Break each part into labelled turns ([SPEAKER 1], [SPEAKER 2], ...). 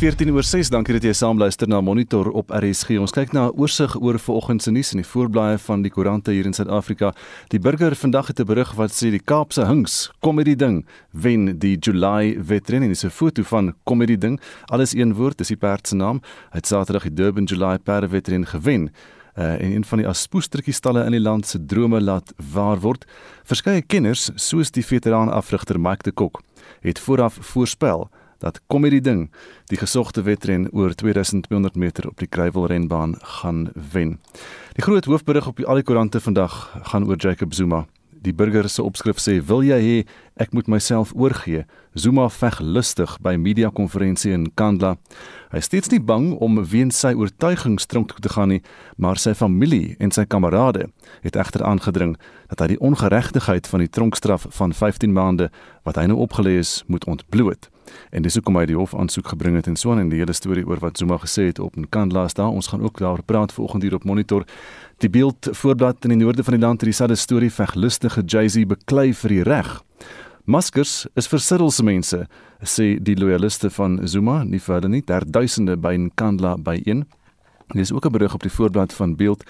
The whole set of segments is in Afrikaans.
[SPEAKER 1] 14 oor 6. Dankie dat jy saamluister na Monitor op RSG. Ons kyk na 'n oorsig oor vanoggend se nuus in die voorblaaie van die koerante hier in Suid-Afrika. Die burger vandag het 'n berig wat sê die Kaapse Hinks komedie ding wen die July Veteran en dis 'n foto van komedie ding. Alles een woord, dis die perd se naam. Hy het Saterdag die Durban July Perde Veteran gewen. Uh, en een van die aspoestertjie stalle in die land se drome laat waar word. Verskeie kenners, soos die veteraan afrigter Mike de Kok, het vooraf voorspel dat Comedy Ding die gesogte wedren oor 2200 meter op die Kruiwelrenbaan gaan wen. Die groot hoofberig op die al die koerante vandag gaan oor Jacob Zuma. Die burger se opskrif sê: "Wil jy hê ek moet myself oorgee?" Zuma veg lustig by media konferensie in Kandla. Hy is steeds nie bang om weens sy oortuigings tronk toe te gaan nie, maar sy familie en sy kamerade het egter aangedring dat hy die ongeregtigheid van die tronkstraf van 15 maande wat hy nou opgelê is, moet ontbloot. En dis hoekom hy die hof aansoek gebring het en so aan en die hele storie oor wat Zuma gesê het op 'n kandelaar daar. Ons gaan ook daar praat vanoggend hier op monitor. Die beeld voorblad in die noorde van die land het dieselfde storie veg lustige Jay-Z beklei vir die reg. Maskers is vir siddelse mense, sê die loyaliste van Zuma, nie vir hulle nie. Daar duisende by 'n kandelaar by een. Daar is ook 'n berig op die voorblad van Beeld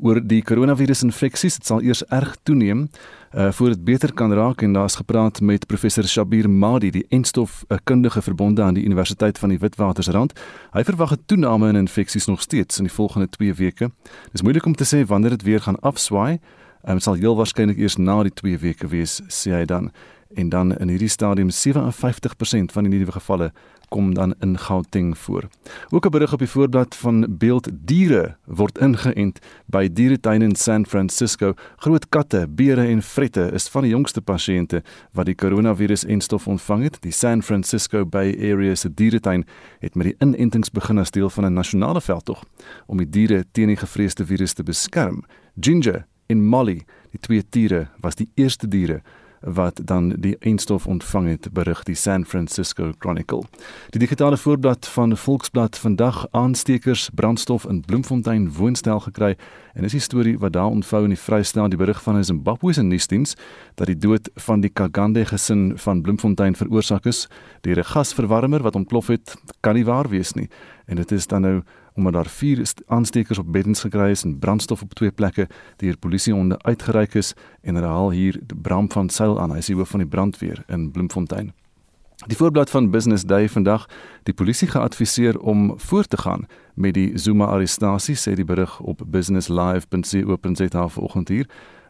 [SPEAKER 1] oor die koronavirusinfeksies. Dit sal eers erg toeneem uh voor dit beter kan raak en daar's gepraat met professor Shabir Madi, die enstof 'n kundige verbonde aan die Universiteit van die Witwatersrand. Hy verwag 'n toename in infeksies nog steeds in die volgende 2 weke. Dis moeilik om te sê wanneer dit weer gaan afswaai. Dit um, sal heel waarskynlik eers na die 2 weke wees, sê hy dan. En dan in hierdie stadium 57% van die nuwe gevalle kom dan in Gauteng voor. Ook 'n berig op die voorblad van Beeld Diere word ingeënt by dieretuin in San Francisco. Groot katte, beere en vrette is van die jongste pasiënte wat die koronavirus-enstof ontvang het. Die San Francisco Bay Area se dieretuin het met die inentings begin as deel van 'n nasionale veldtog om die diere teen die gevreesde virus te beskerm. Ginger en Molly, die twee diere, was die eerste diere wat dan die eindstof ontvang het berig die San Francisco Chronicle. Die digitale voorblad van Volksblad vandag aanstekers brandstof in Bloemfontein woonstel gekry en is die storie wat daar ontvou in die Vrystaat die berig van 'n Zimbabwe se nuusdiens dat die dood van die Kagande gesin van Bloemfontein veroorsaak is deur 'n gasverwarmer wat ontplof het kan nie waar wees nie en dit is dan nou omdat daar vier aanstekers op beddens gekry is en brandstof op twee plekke deur polisie onder uitgereik is en hulle haal hier Bram van Sail aan hy is hoof van die brandweer in Bloemfontein. Die voorblad van Business Day vandag, die polisie geadviseer om voort te gaan met die Zuma arrestasie sê die berig op businesslive.co.za vanoggend hier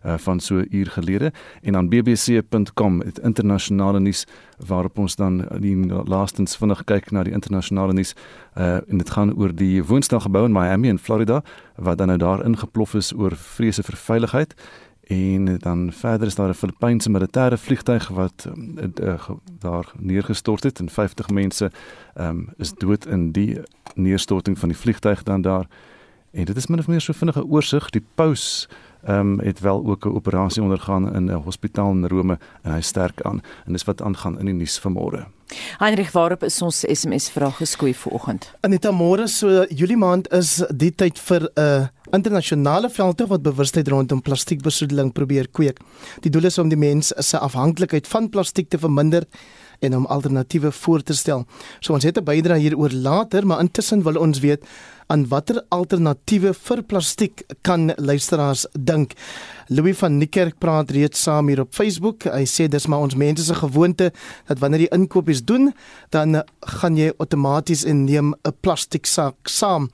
[SPEAKER 1] uh, van so 'n uur gelede. En dan bbc.com het internasionale nuus waarop ons dan die laastens vinnig kyk na die internasionale nuus. Uh, en dit gaan oor die woonstelgebou in Miami in Florida wat dan nou daar ingeplof is oor vrese vir veiligheid. En dan verder is daar 'n Filippynse militêre vliegtyg wat uh, daar neergestort het en 50 mense um, is dood in die neerstorting van die vliegtyg dan daar. En dit is min of meer so vinnige oorsig. Die paus ehm um, het wel ook 'n operasie ondergaan in 'n hospitaal in Rome en hy sterk aan en dis wat aangaan in die nuus vanmôre.
[SPEAKER 2] Heinrich waarop is ons SMS vraag geskoei vanoggend.
[SPEAKER 3] Anita môre so Julie maand is die tyd vir 'n uh, internasionale veldtog wat bewustheid rondom plastiekbesoedeling probeer kweek. Die doel is om die mens se afhanklikheid van plastiek te verminder en om alternatiewe voor te stel. So ons het 'n bydrae hieroor later, maar intussen wil ons weet aan watter alternatiewe vir plastiek kan luisteraars dink. Louis van Niekerk praat reeds saam hier op Facebook. Hy sê dis maar ons mense se gewoonte dat wanneer jy inkopies doen, dan gaan jy outomaties en neem 'n plastiek sak saam.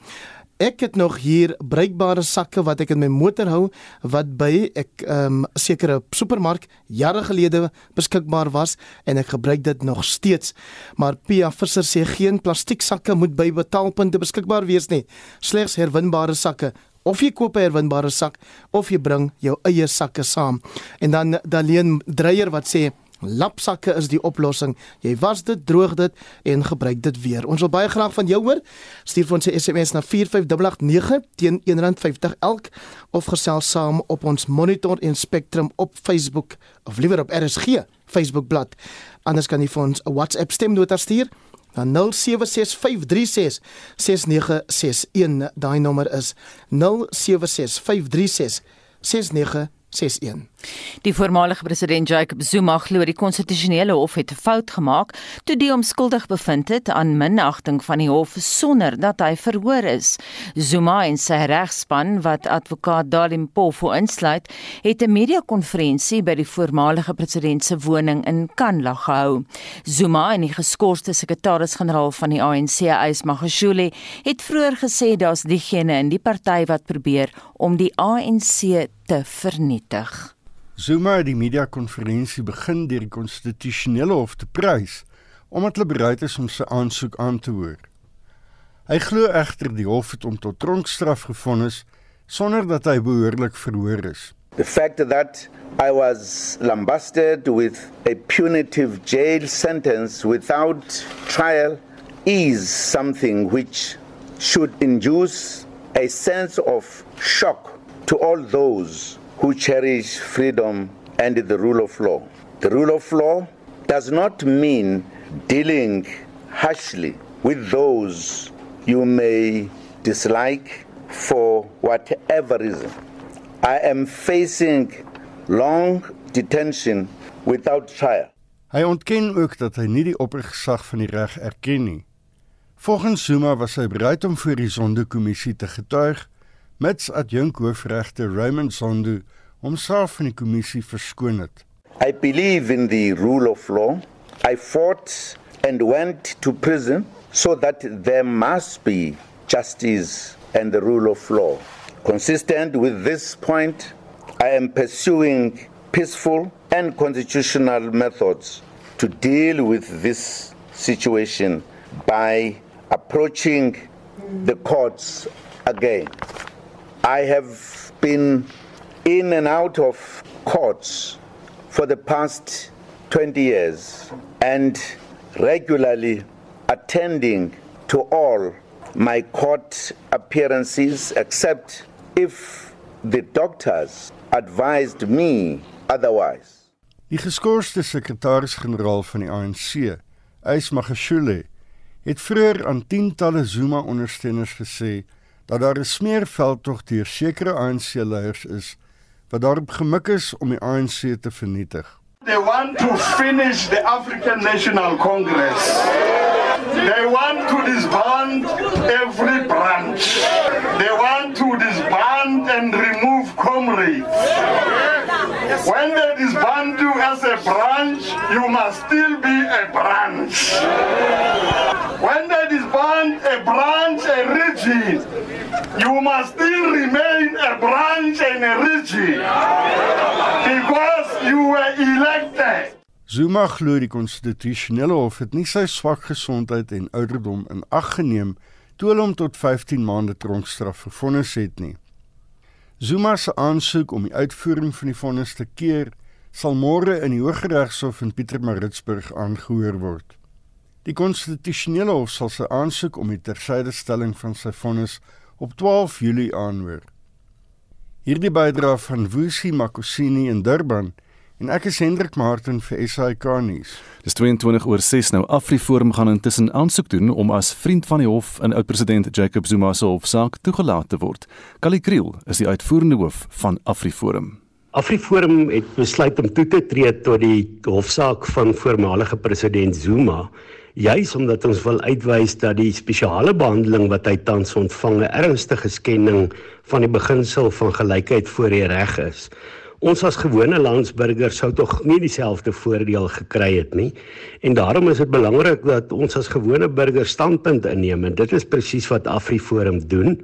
[SPEAKER 3] Ek het nog hier bruikbare sakke wat ek in my motor hou wat by ek 'n um, sekere supermark jare gelede beskikbaar was en ek gebruik dit nog steeds. Maar Pia Visser sê geen plastiek sakke moet by betaalpunte beskikbaar wees nie. Slegs herwinbare sakke. Of jy koop 'n herwinbare sak of jy bring jou eie sakke saam. En dan Daleen Dreyer wat sê Lapsakke is die oplossing. Jy was dit, droog dit en gebruik dit weer. Ons wil baie graag van jou hoor. Stuur vir ons 'n SMS na 45889 teen R1.50 elk of gesels saam op ons Monitor en Spectrum op Facebook of liewer op RSG Facebook bladsy. Anders kan jy vir ons 'n WhatsApp stemnota stuur na 0765366961. Daai nommer is 0765366961.
[SPEAKER 2] Die voormalige president Jacob Zuma glo die konstitusionele hof het 'n fout gemaak toe die hom skuldig bevind het aan minagting van die hof sonder dat hy verhoor is. Zuma en sy regspan wat advokaat Dalim Pofo insluit, het 'n media-konferensie by die voormalige president se woning in Kanla gehou. Zuma en die geskorste sekretaris-generaal van die ANC, Ys Magashule, het vroeër gesê daar's diegene in die party wat probeer om die ANC te vernietig.
[SPEAKER 4] Zuma het die media konferensie begin deur die konstitusionele hof te prys omdat hulle bereid is om sy aansoek aan te hoor. Hy glo egter die hof het hom tot tronkstraf gefonnis sonder dat hy behoorlik verhoor is.
[SPEAKER 5] The fact that I was lambasted with a punitive jail sentence without trial is something which should induce a sense of shock to all those who cherish freedom and the rule of law. The rule of law does not mean dealing harshly with those you may dislike for whatever reason. I am facing long detention without trial.
[SPEAKER 4] Hy ontken ook dat hy nie die oppergesag van die reg erken nie. Volgens Zuma was hy bereid om voor die sondekommissie te getuig mits adjunk hoofregter Raymond Zondo homself van die kommissie verskoon het.
[SPEAKER 5] I believe in the rule of law. I fought and went to prison so that there must be justice and the rule of law. Consistent with this point, I am pursuing peaceful and constitutional methods to deal with this situation by approaching the courts again. I have been in and out of courts for the past 20 years and regularly attending to all my court appearances except if the doctors advised me otherwise.
[SPEAKER 4] Die geskorste sekretaris-generaal van die ANC, Ys Magashule, het vroeër aan tientalle Zuma-ondersteuners gesê dat daar 'n smeerveldtog deur sekere ANC-leiers is wat daarop gemik is om die ANC te vernietig.
[SPEAKER 6] They want to finish the African National Congress. They want to disband every branch. They want to disband and remove comrades. When they disband you as a branch, you must still be a branch. When they disband a branch, a region, you must still remain a branch and a region because you were elected.
[SPEAKER 4] Zuma glo die konstitusionele hof het nie sy swak gesondheid en ouderdom in ag geneem toe hulle hom tot 15 maande tronkstraf gefonnis het nie. Zuma se aansoek om die uitvoering van die vonnis te keer sal môre in die Hooggeregshof in Pietermaritzburg aangehoor word. Die konstitusionele hof sal sy aansoek om die tersydestelling van sy vonnis op 12 Julie aanhoor. Hierdie bydra van Wusi Makosini in Durban en ek is Hendrik Martin vir SAK nuus.
[SPEAKER 1] Dis 22 oor 6 nou Afriforum gaan intussen aansoek doen om as vriend van die hof in oud-president Jacob Zuma se hofsaak toegelaat te word. Kali Kriel is die uitvoerende hoof van Afriforum.
[SPEAKER 7] Afriforum het besluit om toe te tree tot die hofsaak van voormalige president Zuma juis omdat ons wil uitwys dat die spesiale behandeling wat hy tans ontvang 'n ernstige skending van die beginsel van gelykheid voor die reg is. Ons as gewone landsburgers sou tog nie dieselfde voordeel gekry het nie. En daarom is dit belangrik dat ons as gewone burgers standpunt inneem en dit is presies wat Afriforum doen.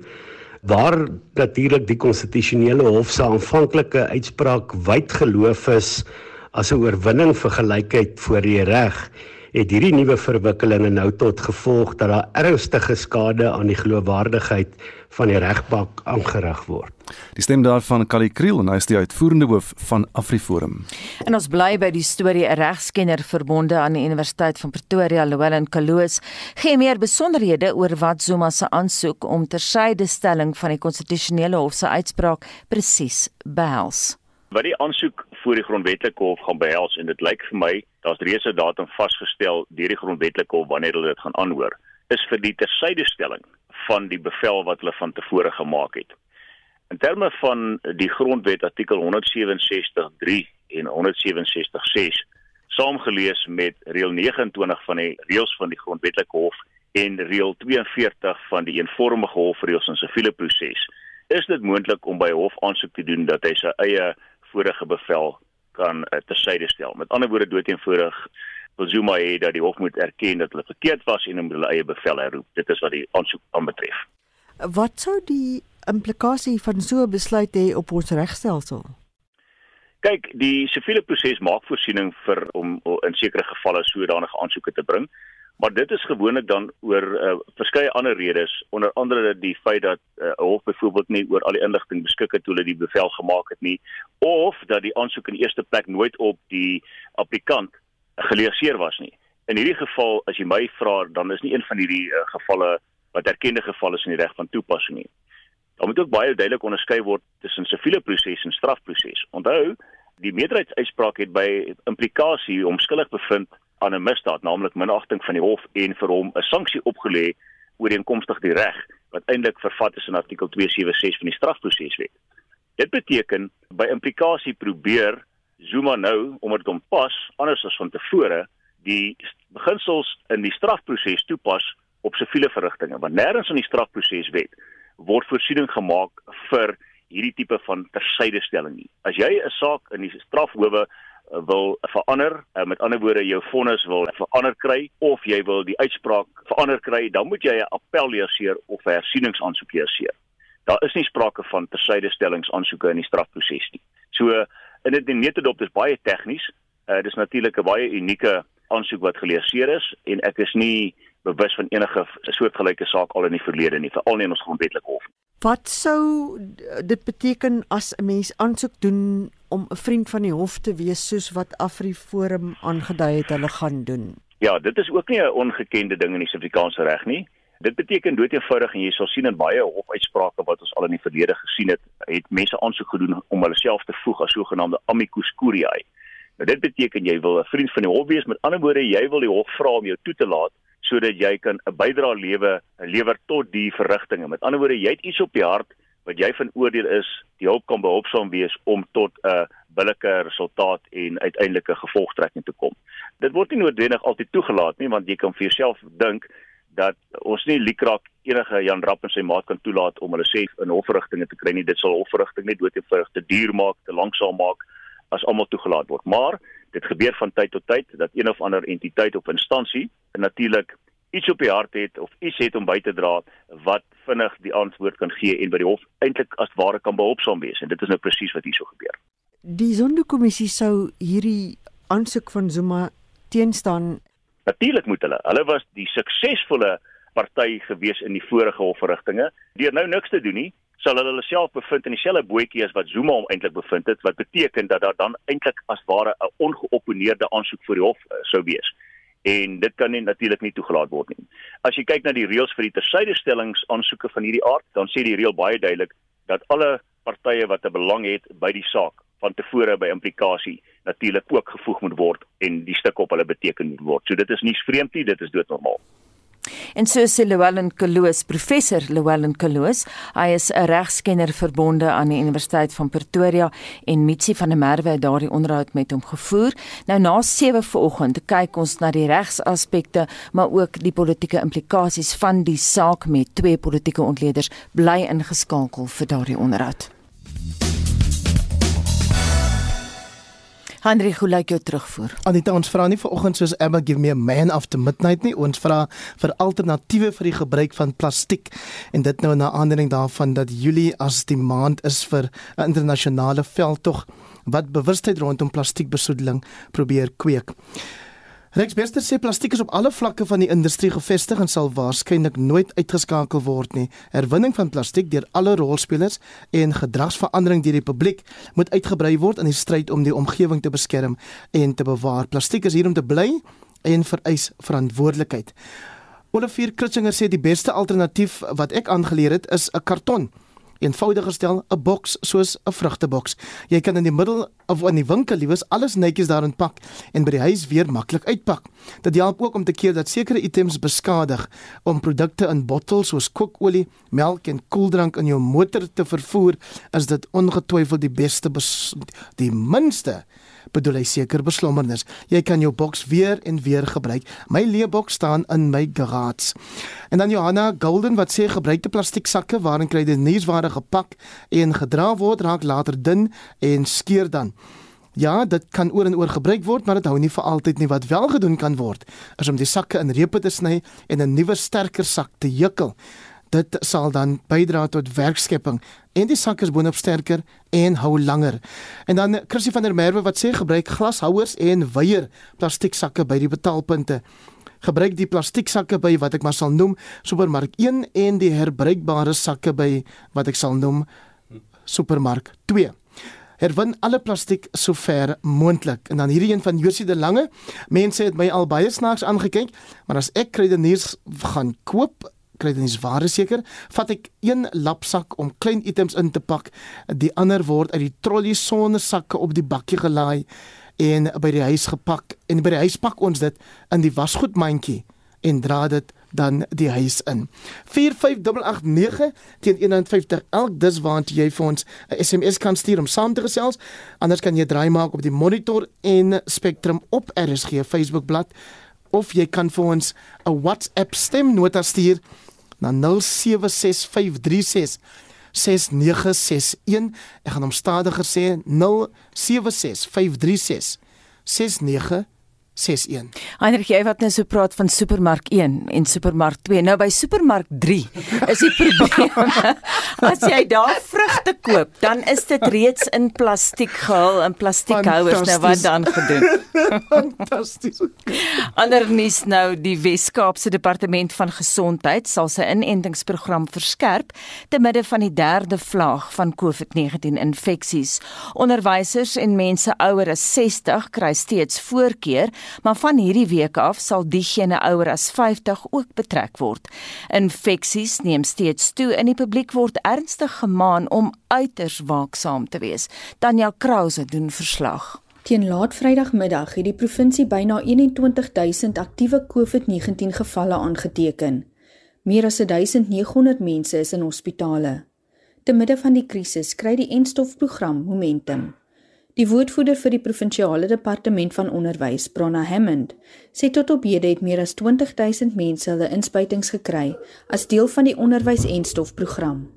[SPEAKER 7] Waar natuurlik die konstitusionele hof se aanvanklike uitspraak wyd geloof is as 'n oorwinning vir gelykheid voor die reg het hierdie nuwe verwikkelinge nou tot gevolg dat daar ernstige skade aan die geloofwaardigheid van die regbank aangerig word.
[SPEAKER 1] Die stem daarvan Kali Kriel en hy is die uitvoerende hoof van Afriforum.
[SPEAKER 2] En ons bly by die storie 'n regskenner verbonde aan die Universiteit van Pretoria, Llewellyn Kaloos, gee meer besonderhede oor wat Zuma se aansoek om tersydestelling van die konstitusionele hof se uitspraak presies behels.
[SPEAKER 8] Wat die aansoek voor die grondwetlike hof gaan behels en dit lyk vir my daar's reeds 'n datum vasgestel deur die grondwetlike hof wanneer hulle dit gaan aanhoor is vir die tersydestelling van die bevel wat hulle van tevore gemaak het. In terme van die grondwet artikel 167.3 en 167.6 saamgelees met reël 29 van die reëls van die grondwetlike hof en reël 42 van die eenvormige hofreëls in siviele proses is dit moontlik om by hof aansoek te doen dat hy sy eie vorige bevel kan uh, tersyde stel. Met ander woorde doeteenvoudig wil Zuma hê dat die hof moet erken dat hulle verkeerd was en hulle eie bevel herroep. Dit is wat die aansoek aanbetref.
[SPEAKER 9] Wat sou die implikasie van so 'n besluit hê op ons regstelsel?
[SPEAKER 8] Kyk, die siviele proses maak voorsiening vir om in sekere gevalle sodanige aansoeke te bring maar dit is gewoonlik dan oor uh, verskeie ander redes onder andere die feit dat 'n uh, hof byvoorbeeld nie oor al die inligting beskik het toe hulle die bevel gemaak het nie of dat die aansoek in die eerste plek nooit op die applikant geleaseer was nie. In hierdie geval as jy my vra dan is nie een van hierdie uh, gevalle wat erkende gevalle is in die reg van toepassing nie. Daar moet ook baie duidelik onderskei word tussen siviele proses en strafproses. Onthou, die meerderheidsuitspraak het by implikasie om skuldig bevind aan 'n misdaad, naamlik minagting van die hof en vir hom 'n sanksie opgelê ooreenkomstig die reg wat eintlik vervat is in artikel 276 van die strafproseswet. Dit beteken by implikasie probeer Zuma nou omdat dit hom pas anders as van tevore die beginsels in die strafproses toepas op siviele verrigtinge want nêrens in die strafproseswet word voorsiening gemaak vir hierdie tipe van tersydestelling nie. As jy 'n saak in die strafhowe wil verander, uh, met ander woorde jou vonnis wil verander kry of jy wil die uitspraak verander kry, dan moet jy 'n appel leer of 'n hersieningsaansoek leer. Daar is nie sprake van tersydestellingsaansoeke in die strafproses nie. So in dit net dit op dis baie tegnies. Uh, dis natuurlik 'n baie unieke aansoek wat geleer is en ek is nie bewus van enige soortgelyke saak al in die verlede nie, veral nie in ons grondwetlike hof.
[SPEAKER 9] Wat sou dit beteken as 'n mens aansoek doen om 'n vriend van die hof te wees soos wat AfriForum aangedui het hulle gaan doen?
[SPEAKER 8] Ja, dit is ook nie 'n ongekende ding in die Suid-Afrikaanse reg nie. Dit beteken doeteenvoudig en jy sal sien in baie hofuitsprake wat ons al in die verlede gesien het, het mense aansoek gedoen om hulle self te voeg as sogenaamde amicus curiae. Nou dit beteken jy wil 'n vriend van die hof wees, met ander woorde jy wil die hof vra om jou toe te laat sodat jy kan 'n bydrae lewe lewer tot die verrigtinge. Met ander woorde, jy het iets op die hart wat jy van oordeel is, die hulp kan behulpsaam wees om tot 'n billike resultaat en uiteindelike gevolgtrekking te kom. Dit word nie noodwendig altyd toegelaat nie, want jy kan vir jouself dink dat ons nie likraak enige Jan Rapp en sy maat kan toelaat om hulle sê in hofverrigtinge te kry nie. Dit sal hofverrigting net doodgewig te duur maak, te lanksaam maak as almal toegelaat word. Maar dit gebeur van tyd tot tyd dat een of ander entiteit of instansie natuurlik iets op die hart het of iets het om by te dra wat vinnig die antwoord kan gee en by die hof eintlik as ware kan behulpsaam wees en dit is nou presies wat hierso gebeur.
[SPEAKER 9] Die sondekommissie sou hierdie aansoek van Zuma teenstaan.
[SPEAKER 8] Natuurlik moet hulle. Hulle was die suksesvolle party gewees in die vorige hofverrigtinge. Deur nou niks te doen nie, sal hulle hulle self bevind in dieselfde bootjie as wat Zuma hom eintlik bevind het, wat beteken dat daar dan eintlik as ware 'n ongeopponeerde aansoek voor die hof uh, sou wees. En dit kan nie natuurlik nie toegelaat word nie. As jy kyk na die reëls vir die tersydestellings aansoeke van hierdie aard, dan sê die reël baie duidelik dat alle partye wat 'n belang het by die saak van tevore by implikasie natuurlik ook gevoeg moet word en die stuk op hulle beteken moet word. So dit is nie vreemd nie, dit is doodnormaal.
[SPEAKER 2] En so sê Llewellyn Kloos, professor Llewellyn Kloos, hy is 'n regskenner verbonde aan die Universiteit van Pretoria en Mitsi van der Merwe het daardie onderhoud met hom gevoer. Nou na 7 vanoggend kyk ons na die regsaspekte, maar ook die politieke implikasies van die saak met twee politieke ontleeders bly ingeskakel vir daardie onderhoud. Hendrik, hoe lyk jou terugvoer?
[SPEAKER 3] Anita, ons vra nie vanoggend soos Emma give me a man after midnight nie. Ons vra vir alternatiewe vir die gebruik van plastiek. En dit nou na aanleiding daarvan dat Julie as die maand is vir 'n internasionale veldtog wat bewustheid rondom plastiekbesoedeling probeer kweek. Rex Bester sê plastiek is op alle vlakke van die industrie gevestig en sal waarskynlik nooit uitgeskakel word nie. Herwinning van plastiek deur alle rolspelers en gedragsverandering deur die publiek moet uitgebrei word in die stryd om die omgewing te beskerm en te bewaar. Plastiek is hier om te bly en vereis verantwoordelikheid. Olivier Kritzinger sê die beste alternatief wat ek aangeleer het is 'n karton eenvoudig gestel 'n boks soos 'n vrugteboks. Jy kan in die middel of in die winkel liewes alles netjies daarin pak en by die huis weer maklik uitpak. Dit help ook om te keer dat sekere items beskadig om produkte in bottels soos kookolie, melk en koeldrank in jou motor te vervoer, is dit ongetwyfeld die beste die minste bedoel hy seker beslommernis. Jy kan jou boks weer en weer gebruik. My leeboks staan in my garage. En dan Johanna Golden wat sê gebruikte plastiek sakke waarin kry dit nuusware gepak en gedra word raak later dun en skeur dan. Ja, dit kan oor en oor gebruik word, maar dit hou nie vir altyd nie. Wat wel gedoen kan word, is om die sakke in repe te sny en 'n nuwe sterker sak te jukkel. Dit sal dan bydra tot werkskepping en die sak is boonop sterker en hou langer. En dan Chrissy van der Merwe wat sê gebruik glashouers en weier plastiek sakke by die betaalpunte. Gebruik die plastiek sakke by wat ek maar sal noem Supermark 1 en die herbruikbare sakke by wat ek sal noem Supermark 2. Herwin alle plastiek sover moontlik. En dan hierdie een van Josie de Lange. Mense het my al baie snaaks aangekyk, maar as ek kredeniers gaan koop kry dit nie ware seker vat ek een lapsak om klein items in te pak die ander word uit die trolley sonder sakke op die bakkie gelaai en by die huis gepak en by die huis pak ons dit in die wasgoedmandjie en dra dit dan die huis in. 45889 teen 150 elk dis waant jy vir ons 'n SMS kan stuur om saam te gesels. Anders kan jy draai maak op die monitor en Spectrum op RSG Facebook bladsy of jy kan vir ons 'n WhatsApp stemnota stuur na 076536 6961. Ek gaan hom stadiger sê 076536 6961. 61.
[SPEAKER 2] Heinrich, jy wat nou so praat van Supermark 1 en Supermark 2. Nou by Supermark 3 is die probleem. As jy daar vrugte koop, dan is dit reeds in plastiek gehul in plastiekhouers nou wat dan gedoen.
[SPEAKER 3] Fantasties.
[SPEAKER 2] Ander nuus nou, die Wes-Kaapse Departement van Gesondheid sal sy inentingsprogram verskerp te midde van die derde vlaag van COVID-19 infeksies. Onderwysers en mense ouer as 60 kry steeds voorkeur maar van hierdie week af sal diegene ouer as 50 ook betrek word. Infeksies neem steeds toe en die publiek word ernstig gemaan om uiters waaksaam te wees. Tanya Krause doen verslag.
[SPEAKER 10] Teen laat Vrydagmiddag het die provinsie byna 21000 aktiewe COVID-19 gevalle aangeteken. Meer as 1900 mense is in hospitale. Te midde van die krisis kry die enstofprogram momentum. Die woordvoerder vir die provinsiale departement van onderwys, Bronna Hammond, sê tot op hede het meer as 20000 mense hulle inspuitings gekry as deel van die onderwys-en-stof-program.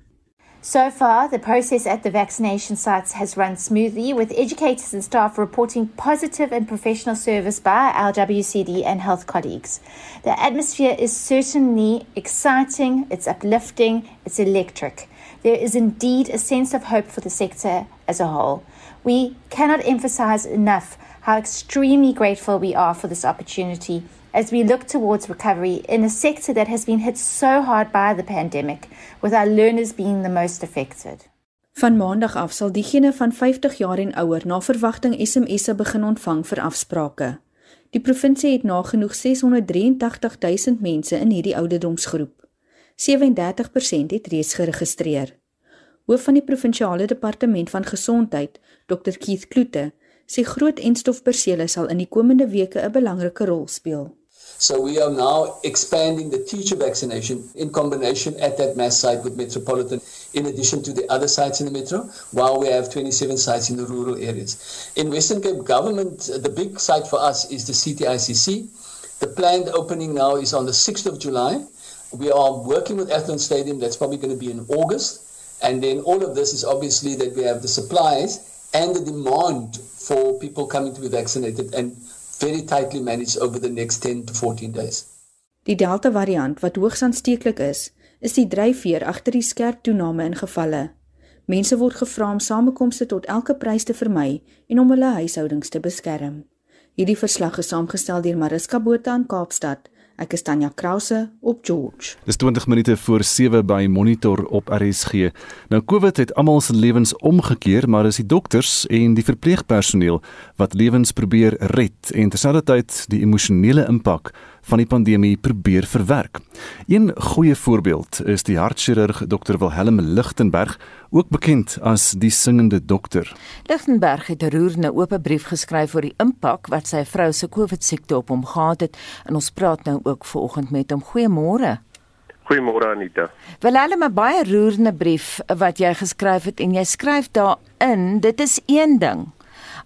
[SPEAKER 11] So far, the process at the vaccination sites has run smoothly, with educators and staff reporting positive and professional service by our WCD and health colleagues. The atmosphere is certainly exciting, it's uplifting, it's electric. There is indeed a sense of hope for the sector as a whole. We cannot emphasize enough how extremely grateful we are for this opportunity as we look towards recovery in a sector that has been hit so hard by the pandemic, with our learners being the most affected.
[SPEAKER 10] Van maandag af sal diegene van 50 jaar en ouer na verwagting SMS'e begin ontvang vir afsprake. Die provinsie het nagenoeg 683 000 mense in hierdie ouderdomsgroep. 37% het reeds geregistreer. Hoof van die provinsiale departement van gesondheid, Dr Keith Kloete, sê groot enstofpersele sal in die komende weke 'n belangrike rol speel.
[SPEAKER 12] So we are now expanding the teacher vaccination in combination at that mass site with Metropolitan in addition to the other sites in the metro, while we have 27 sites in the rural areas. In Western Cape government, the big site for us is the CTICC. The planned opening now is on the 6th of July. We are working with Athlone Stadium, that's probably going to be in August. And then all of this is obviously that we have the supplies and the demand for people coming to be vaccinated and very tightly managed over the next 10 to 14 days.
[SPEAKER 10] Die Delta variant wat hoogs aansteeklik is, is die dryfveer agter die skerp toename in gevalle. Mense word gevra om samekomste tot elke prys te vermy en om hulle huishoudings te beskerm. Hierdie verslag is saamgestel deur Mariska Botha in Kaapstad Ek is Tanya Krause op George.
[SPEAKER 1] Dis 20 minute voor 7 by Monitor op RSG. Nou COVID het almal se lewens omgekeer, maar dis die dokters en die verpleegpersoneel wat lewens probeer red en terselfdertyd die emosionele impak van die pandemie probeer verwerk. Een goeie voorbeeld is die hartchirurg Dr Wilhelm Lichtenberg, ook bekend as die singende dokter.
[SPEAKER 2] Lichtenberg het 'n roerende oop brief geskryf oor die impak wat sy vrou se COVID-siekte op hom gehad het en ons praat nou ook vanoggend met hom. Goeiemôre.
[SPEAKER 13] Goeiemôre Anita.
[SPEAKER 2] Wel hulle 'n baie roerende brief wat jy geskryf het en jy skryf daarin, dit is een ding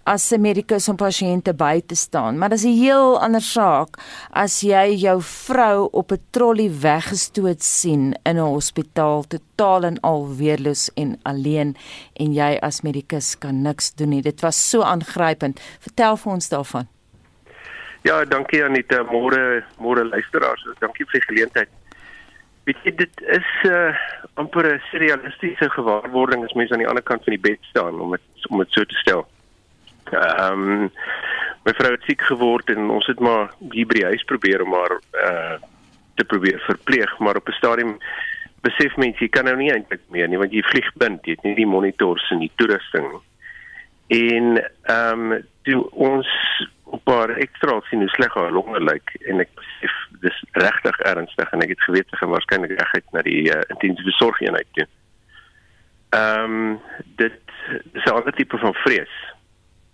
[SPEAKER 2] as 'n medikus om pasiënte by te staan, maar dit is 'n heel ander saak as jy jou vrou op 'n trolly weggestoot sien in 'n hospitaal totaal en al weerloos en alleen en jy as medikus kan niks doen nie. Dit was so aangrypend. Vertel vir ons daarvan.
[SPEAKER 13] Ja, dankie Anita. Môre môre luisteraars. Dankie vir die geleentheid. Weet jy dit is 'n uh, amper 'n surrealistiese gewaarwording as mens aan die ander kant van die bed staan om het om dit so te stel. Ehm um, my vrou het siek geword en ons het maar hier by die huis probeer om haar uh te probeer verpleeg, maar op 'n stadium besef mense jy kan nou nie eintlik meer nie want jy vlieg bind, jy het nie die monitors en die toerusting nie. En ehm um, toe ons 'n paar ekstra sien hoe sleg haar longe lyk en ek besef dis regtig ernstig en ek het geweet sy gaan waarskynlik reguit na die uh, intensiewe sorgeenheid toe. Ehm um, dit is 'n ander tipe van vrees.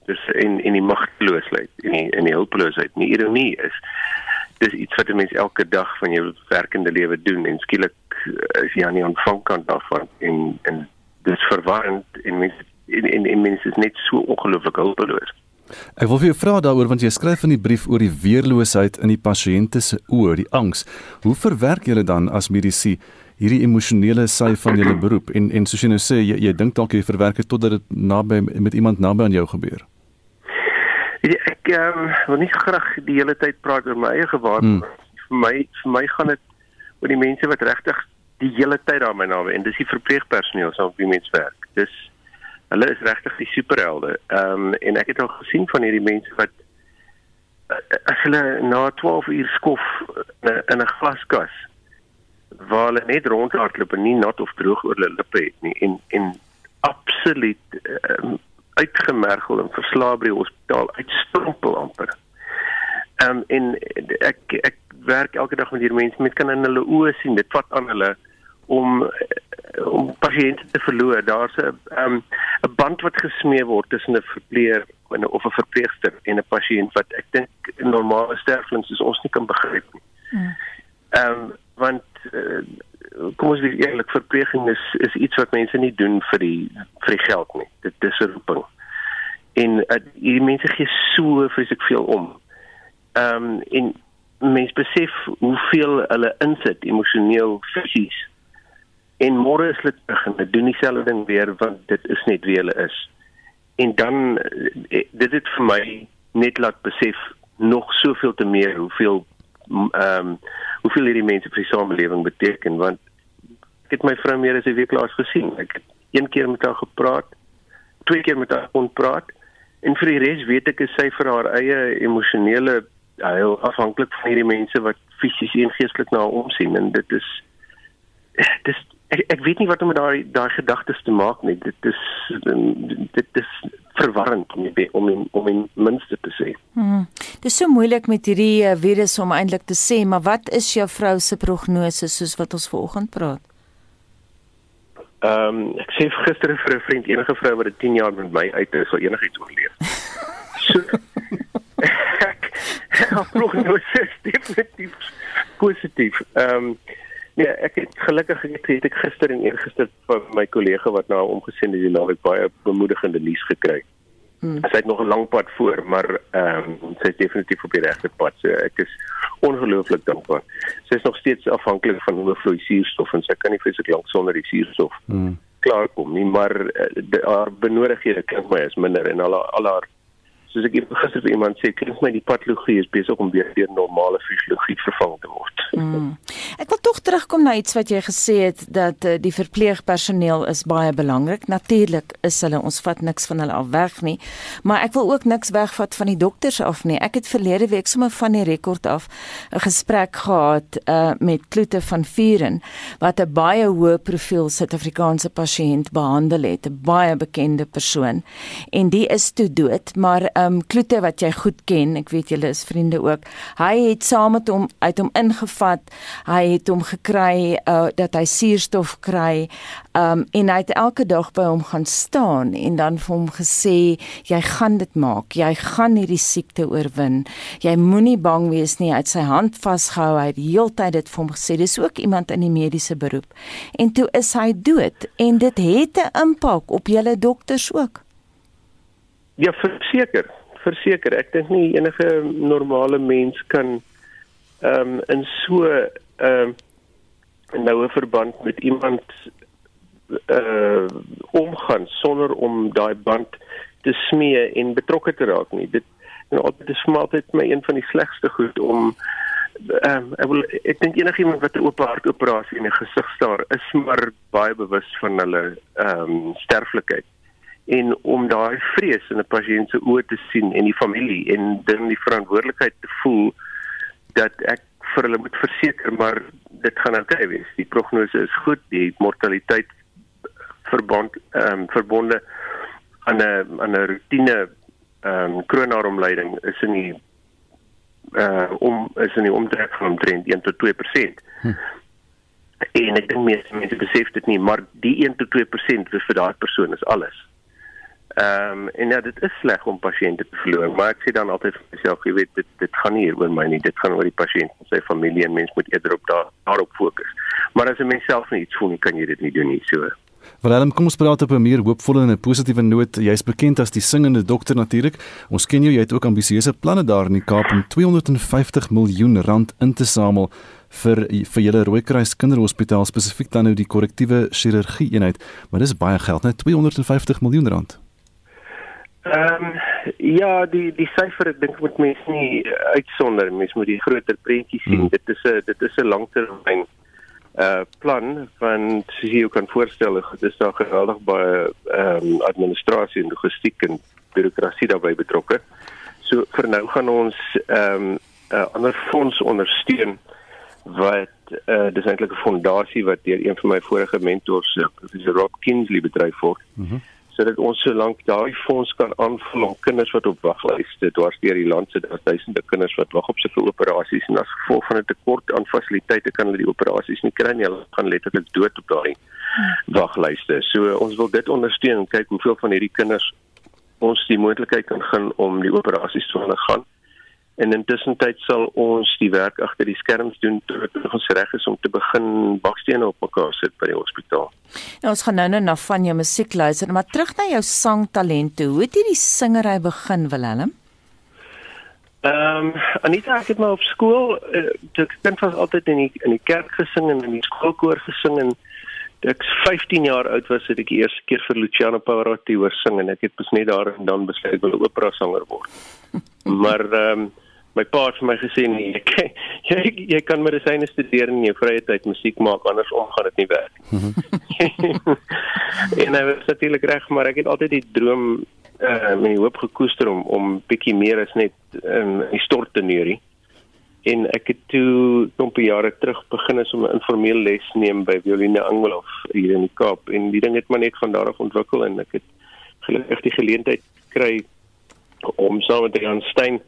[SPEAKER 13] Dis in in die magteloosheid en in in die hulpeloosheid. Nie ironie is dis iets wat 'n mens elke dag van jou werkende lewe doen en skielik uh, is jy aan die ontvangkant daarvan en en dis verwarrend en mens en en, en mens is net so ongelooflik hulpeloos.
[SPEAKER 1] Ek wil vir jou vra daaroor want jy skryf in die brief oor die weerloosheid in die pasiënte se oë, die angs. Hoe verwerk julle dan as mediese hierdie emosionele sy van julle beroep en en soos jy nou sê jy jy dink dalk jy verwerk dit totdat dit naby met iemand naby aan jou gebeur?
[SPEAKER 13] Ja, ek um, wil nie graag die hele tyd praat oor my eie gewaar. Hmm. Vir my vir my gaan dit oor die mense wat regtig die hele tyd daar my naby en dis die verpleegpersoneel so op wie mens werk. Dis hulle is regtig die superhelde. Ehm um, en ek het al gesien van hierdie mense wat eh, as hulle na 12 uur skof in 'n glaskas waar hulle net rondhardloop en nie nat of droog oor hulle lippe het nie en en absoluut um, uitgemergel en verslaap by die hospitaal uitstrompel amper. Ehm um, en ek ek werk elke dag met hierdie mense, mense kan in hulle oë sien, dit vat aan hulle om om pasiënte te verloor. Daar's 'n ehm um, 'n band wat gesmee word tussen 'n verpleger en of 'n verpleegster en 'n pasiënt wat ek dink normale sterflings is ons nie kan begryp nie. Hmm. Ehm um, want uh, kom ons wees eerlik, verpleging is is iets wat mense nie doen vir die vir die geld nie. Dit dis 'n roeping. En uh, hierdie mense gee so vreeslik veel om. Ehm um, en mense besef hoeveel hulle insit emosioneel, fisies en môre is hulle terug en doen dieselfde ding weer want dit is net wie hulle is. En dan eh, dit het vir my net laat besef nog soveel te meer hoeveel ehm um, hoeveel hierdie mense vir die samelewing beteken want ek het my vrou meer as 'n week laas gesien. Ek het een keer met haar gepraat, twee keer met haar ontpraat en vir die res weet ek sy vir haar eie emosionele heel afhanklik van hierdie mense wat fisies en geestelik na haar omsien en dit is dis ek ek weet nie wat om met daai daai gedagtes te maak nie. Dit is dit is verwarrend om om om in minste te sê.
[SPEAKER 2] Hmm. Dit is so moeilik met hierdie uh, virus om eintlik te sê, maar wat is jou vrou se prognose soos wat ons vanoggend praat?
[SPEAKER 13] Ehm um, ek sê gister vir 'n vriend enige vrou wat 10 jaar met my uit is, sal enigiets oorleef. so, ek, ek prognose is definitief positief. Ehm um, Nee, ek het gelukkig het, het ek gister en eergister van my kollega wat na hom gesien het, die naweek baie bemoedigende nuus gekry. Hmm. Sy het nog 'n lang pad voor, maar ehm um, sy is definitief op die regte pad. So ek is ongelooflik dankbaar. Sy is nog steeds afhanklik van hoeveel suurstof en sy kan nie fisies lank sonder die suurstof hmm. klaarkom nie, maar uh, haar benodighede klink my is minder en al al haar soos ek gister vir iemand sê, klink my die patologie is besig om weer deur normale fisiologie vervang te word.
[SPEAKER 2] Mm. Ek wil tog terugkom na iets wat jy gesê het dat uh, die verpleegpersoneel is baie belangrik. Natuurlik is hulle ons vat niks van hulle af weg nie, maar ek wil ook niks wegvat van die dokters af nie. Ek het verlede week sommer van die rekord af 'n gesprek gehad uh, met Kloete van Vuren wat 'n baie hoë profiel Suid-Afrikaanse pasiënt behandel het, 'n baie bekende persoon. En die is toe dood, maar ehm um, Kloete wat jy goed ken, ek weet julle is vriende ook. Hy het saam met hom uit hom ingevat hy het hom gekry uh, dat hy suurstof kry um, en hy het elke dag by hom gaan staan en dan vir hom gesê jy gaan dit maak. Jy gaan hierdie siekte oorwin. Jy moenie bang wees nie. Uit sy hand vasgehou. Hy het heeltyd dit vir hom gesê. Dis ook iemand in die mediese beroep. En toe is hy dood en dit het 'n impak op julle dokters ook.
[SPEAKER 13] Ja verseker verseker. Ek dink nie enige normale mens kan ehm um, in so ehm uh, noue verband met iemand uh omgaan sonder om daai band te smee en betrokke te raak nie. Dit en altyd is vir my altyd my een van die slegste goed om ehm um, ek wil ek dink enigiemand wat 'n oop hart operasie in die gesig staar is maar baie bewus van hulle ehm um, sterflikheid en om daai vrees in 'n pasiënt se oë te sien en die familie en dan die verantwoordelikheid te voel dat ek vir hulle moet verseker maar dit gaan oukei okay wees. Die prognose is goed, die mortaliteit verband ehm um, verbonde aan 'n aan 'n rotine ehm um, kroonaromleiding is in die uh om is in die omtrek van omtrent 1 tot 2%. Hm. En ek dink mense mense besef dit nie, maar die 1 tot 2% vir daardie persoon is alles. Ehm um, en ja, dit is sleg om pasiënte te verloor, maar ek sê dan altyd vir myself, jy weet, dit dit gaan nie oor my nie, dit gaan oor die pasiënt en sy familie en mens moet eerder op daar daarop fokus. Maar as 'n mens self nie iets voel nie, kan jy dit nie doen nie, so.
[SPEAKER 1] Willem, kom ons praat op 'n meer hoopvolle en 'n positiewe noot. Jy's bekend as die singende dokter natuurlik. Ons ken jou, jy het ook ambisieuse planne daar in die Kaap om 250 miljoen rand in te samel vir vir julle Rooikruis Kinderhospitaal spesifiek dan nou die korrektiewe chirurgie eenheid, maar dis baie geld, net 250 miljoen rand.
[SPEAKER 13] Ehm um, ja, die die syfer ek dink moet mense nie uitsonder, mense moet die groter prentjie sien. Hmm. Dit is 'n dit is 'n langtermyn uh plan van soos jy kan voorstel, dit is daar geweldig baie ehm um, administrasie en logistiek en bureaukrasie daarbey betrokke. So vir nou gaan ons ehm um, 'n uh, ander fonds ondersteun wat uh dis eintlik 'n fondasie wat deur een van my vorige mentors, professor Rob Kinsley bedryf word. Mhm. Mm sodat ons solank daai fonds kan aanvul om kinders wat op waglyste dwars deur die land sit, daar duisende kinders wat wag op sulke operasies en as gevolg van 'n tekort aan fasiliteite kan hulle die operasies nie kry nie. Hulle gaan letterlik dood op daai waglyste. So ons wil dit ondersteun en kyk hoeveel van hierdie kinders ons die moontlikheid kan gaan om die operasies te ondergaan en intussen tyd sal ons die werk agter die skerms doen tot ons reg is om te begin bakstene op mekaar sit by die hospitaal.
[SPEAKER 2] Nou ons gaan nou nou na van jou musiek luister, maar terug na jou sangtalente. Hoe het jy die singery begin, Willem?
[SPEAKER 13] Ehm, um, Anita het maar op skool, uh, ek kind was altyd in die in die kerk gesing en in die skoolkoor gesing en ek 15 jaar oud was het ek die eerste keer vir Luciano Pavarotti hoor sing en ek het besluit daar en dan besluit ek wil opera sanger word. maar ehm um, my pa het vir my gesê nee, jy, jy jy kan medisyne studeer in jou vrye tyd musiek maak andersom gaan dit nie werk. en hy was natuurlik reg, maar ek het altyd die droom uh my hoop gekoester om om bietjie meer as net in um, die stort te neurie. En ek het toe klompie jare terug begin as om 'n informele les neem by Violine Anglof hier in die Kaap en die ding het maar net van daar af ontwikkel en ek het gelukkig die geleentheid kry om saam met Jan Stein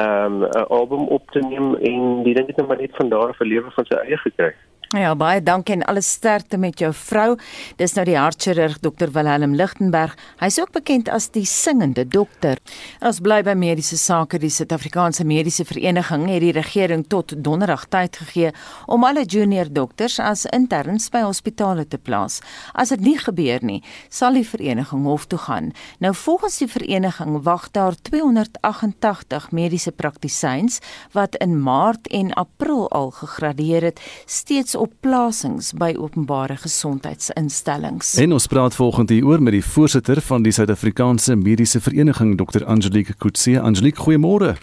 [SPEAKER 13] um, 'n album op te neem en die ding het net maar net van daar af 'n lewe van sy eie gekry.
[SPEAKER 2] Ja, baie dankie en alles sterkte met jou vrou. Dis nou die hartchirurg Dr Willem Lichtenberg. Hy's ook bekend as die singende dokter. Ons bly by mediese sake. Die Suid-Afrikaanse Mediese Vereniging het die regering tot donderdag tyd gegee om alle junior dokters as interns by hospitale te plaas. As dit nie gebeur nie, sal die vereniging hof toe gaan. Nou volgens die vereniging wag daar 288 mediese praktisyns wat in Maart en April al gegradueer het, steeds op plasings by openbare gesondheidsinstellings.
[SPEAKER 1] En ons praat volgende hier oor met die voorsitter van die Suid-Afrikaanse Mediese Vereniging, Dr. Angelique Kutse. Angelique, goeiemôre.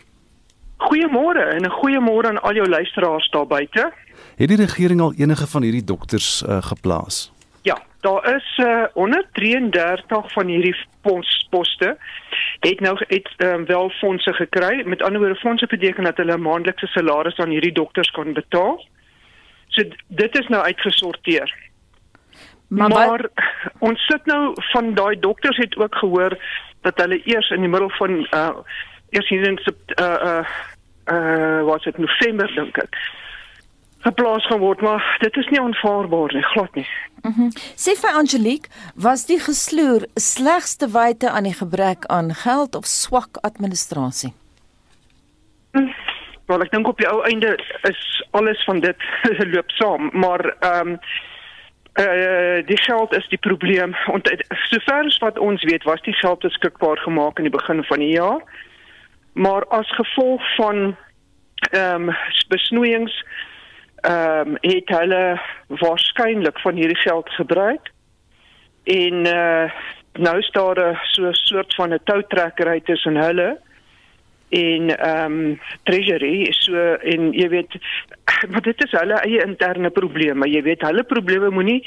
[SPEAKER 14] Goeiemôre en 'n goeiemôre aan al jou luisteraars daar buite.
[SPEAKER 1] Het die regering al enige van hierdie dokters uh, geplaas?
[SPEAKER 14] Ja, daar is uh, 133 van hierdie poste het nou het um, wel fondse gekry. Met ander woorde fondse beteken dat hulle 'n maandelikse salaris aan hierdie dokters kan betaal. So dit is nou uitgesorteer. Maar, maar ons sit nou van daai dokters het ook gehoor dat hulle eers in die middel van uh eers hier in uh uh uh wat dit November dink ek geplaas gaan word, maar dit is nie aanvaarbaar nie, glad nie.
[SPEAKER 2] Mhm. Mm Sê vir Angelique, was die gesloer slegste wyte aan die gebrek aan geld of swak administrasie?
[SPEAKER 14] Wel, ek dink op die ou einde is alles van dit loop saam, maar ehm um, uh die geld is die probleem. En sover as wat ons weet, was die geld beskikbaar gemaak in die begin van die jaar. Maar as gevolg van ehm um, besnoeiings ehm um, het hulle waarskynlik van hierdie geld gebruik en uh, nou staan daar so 'n soort van 'n toutrekkery tussen hulle en ehm um, treasury so en jy weet maar dit is hulle eie interne probleme jy weet hulle probleme moenie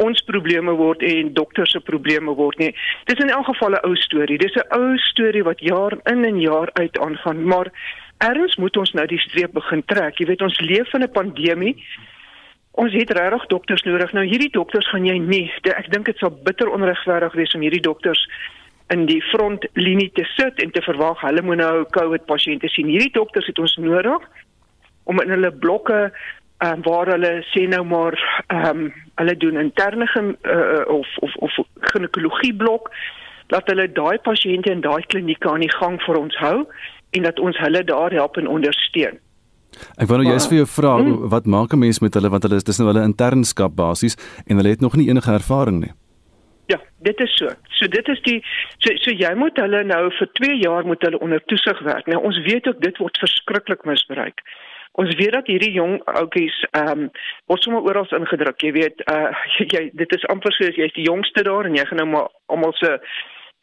[SPEAKER 14] ons probleme word en dokter se probleme word nie dis in elk geval 'n ou storie dis 'n ou storie wat jaar in en jaar uit aangaan maar erns moet ons nou die streep begin trek. Jy weet ons leef in 'n pandemie. Ons het regtig dokters nodig. Nou hierdie dokters gaan jy nie. Ek dink dit sal bitter onregverdig wees om hierdie dokters in die frontlinie te sit en te verwag hulle moet nou COVID pasiënte sien. Hierdie dokters het ons nodig om in hulle blokke um, waar hulle sê nou maar ehm um, hulle doen interne uh, of of of ginekologie blok dat hulle daai pasiënte in daai klinieke aan die gang vir ons hou en dat ons hulle daar help en ondersteun.
[SPEAKER 1] Ek wou nou jous vir jou vra hmm. wat maak 'n mens met hulle want hulle is dis nou hulle internskap basies en hulle het nog nie enige ervaring nie.
[SPEAKER 14] Ja, dit is so. So dit is die so so jy moet hulle nou vir 2 jaar moet hulle onder toesig werk. Nou ons weet ook dit word verskriklik misbruik. Ons weet dat hierdie jong ouetjies ehm um, word sommer oral ingedruk. Jy weet uh jy dit is amper soos jy's die jongste daar en jy gaan nou maar almal se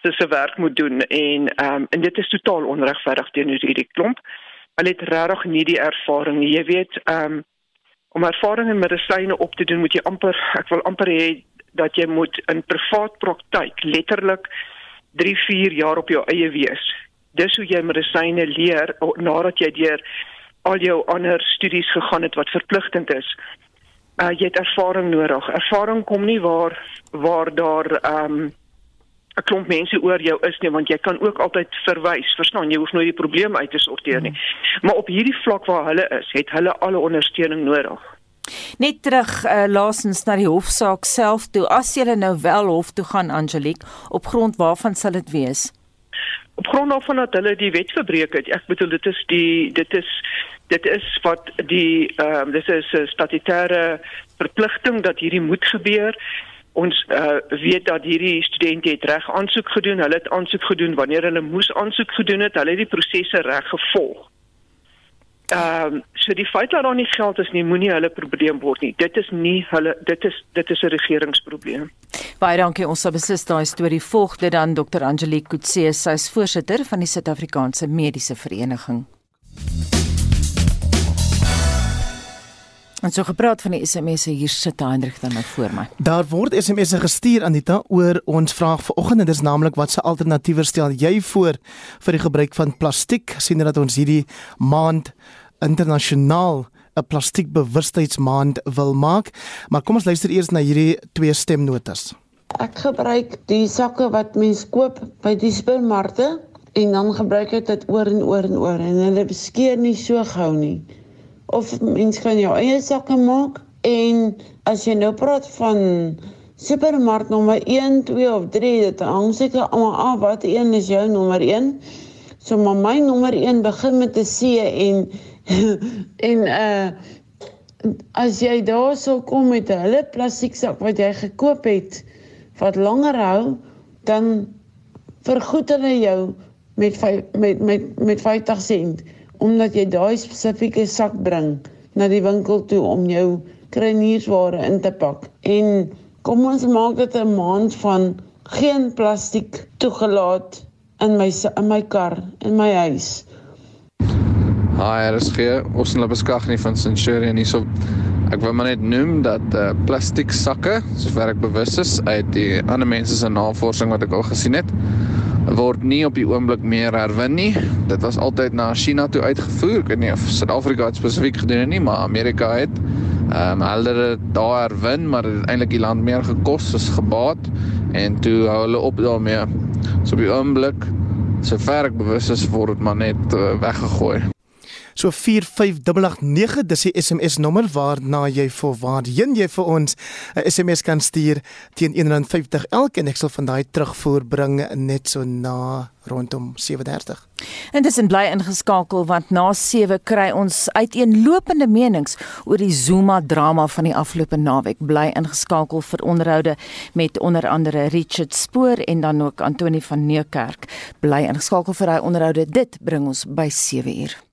[SPEAKER 14] se se werk moet doen en ehm um, en dit is totaal onregverdig teenoor hierdie klomp. Hulle het regtig nie die ervaring nie. Jy weet, ehm um, om ervaring in medisyne op te doen, moet jy amper ek wil amper hê dat jy moet in privaat praktyk letterlik 3, 4 jaar op jou eie wees. Dis hoe jy medisyne leer nadat jy deur al jou ander studies gegaan het wat verpligtend is. Uh jy het ervaring nodig. Ervaring kom nie waar waar daar ehm um, 'n klomp mense oor jou is nie want jy kan ook altyd verwys, verstaan, jy hoef nooit die probleem uit te sorteer nie. Hmm. Maar op hierdie vlak waar hulle is, het hulle alle ondersteuning nodig.
[SPEAKER 2] Net terug uh, laasens na die hofsaak self toe. As jy nou wel hof toe gaan Angelique, op grond waarvan sal dit wees?
[SPEAKER 14] Op grond waarvan dat hulle die wet verbreek het. Ek bedoel dit is die dit is dit is wat die ehm uh, dis is 'n statutêre verpligting dat hierdie moet gebeur ons uh, weet dat hierdie studente het reg aansoek gedoen. Hulle het aansoek gedoen wanneer hulle moes aansoek gedoen het. Hulle het die prosesse reg gevolg. Ehm um, so die feit dat daar nie geld is nie, moenie hulle probleem word nie. Dit is nie hulle dit is dit is 'n regeringsprobleem.
[SPEAKER 2] Baie dankie. Ons sal beslis daai storie volg dit dan Dr. Angelique Kutse, sy is voorsitter van die Suid-Afrikaanse Mediese Vereniging. En so gepraat van die SMS'e hier sit Hendrik dan nou voor my.
[SPEAKER 3] Daar word SMS'e gestuur Anita oor ons vraag vanoggend en dit is naamlik wat se alternatiewe stel jy voor vir die gebruik van plastiek sien dat ons hierdie maand internasionaal 'n plastiekbewustheidsmaand wil maak. Maar kom ons luister eers na hierdie twee stemnotas.
[SPEAKER 15] Ek gebruik die sakke wat mens koop by die supermarkte en dan gebruik ek dit oor en oor en oor en hulle beskeer nie so gou nie of mens kan jou eie sakke maak en as jy nou praat van supermark nommer 1, 2 of 3 dit hang seker almal af wat een is jou nommer 1 so maar my nommer 1 begin met 'n C en en uh as jy daar sou kom met 'n hulle plastiek sak wat jy gekoop het wat langer hou dan vergoed hulle jou met met met met 50 sent omdat jy daai spesifieke sak bring na die winkel toe om jou kruiniersware in te pak. En kom ons maak dit 'n maand van geen plastiek toegelaat in my in my kar in my huis.
[SPEAKER 16] Hi, RSG, ons hulle beskag nie van Centurion hierso. Ek wil maar net noem dat uh, plastiek sakke, sover ek bewus is uit die ander mense se navorsing wat ek al gesien het, word nie op die oomblik meer herwin nie. Dit was altyd na China toe uitgevoer. Ek weet nie of Suid-Afrika dit spesifiek gedoen het nie, maar Amerika het ehm um, hulle daar herwin, maar dit het eintlik die land meer gekos as gebaat en toe hou hulle op daarmee. So op die oomblik sover ek bewus is word dit maar net uh, weggegooi.
[SPEAKER 3] So 45889 dis die SMS nommer waarna jy vir waarheen jy vir ons 'n SMS kan stuur teen 150 elk en ek sal van daai terugvoer bring net so na rondom 7:30.
[SPEAKER 2] En dis in bly ingeskakel want na 7 kry ons uiteenlopende menings oor die Zuma drama van die afgelope naweek. Bly ingeskakel vir onderhoude met onder andere Richard Spoor en dan ook Antoni van Niekerk. Bly ingeskakel vir daai onderhoude. Dit bring ons by 7 uur.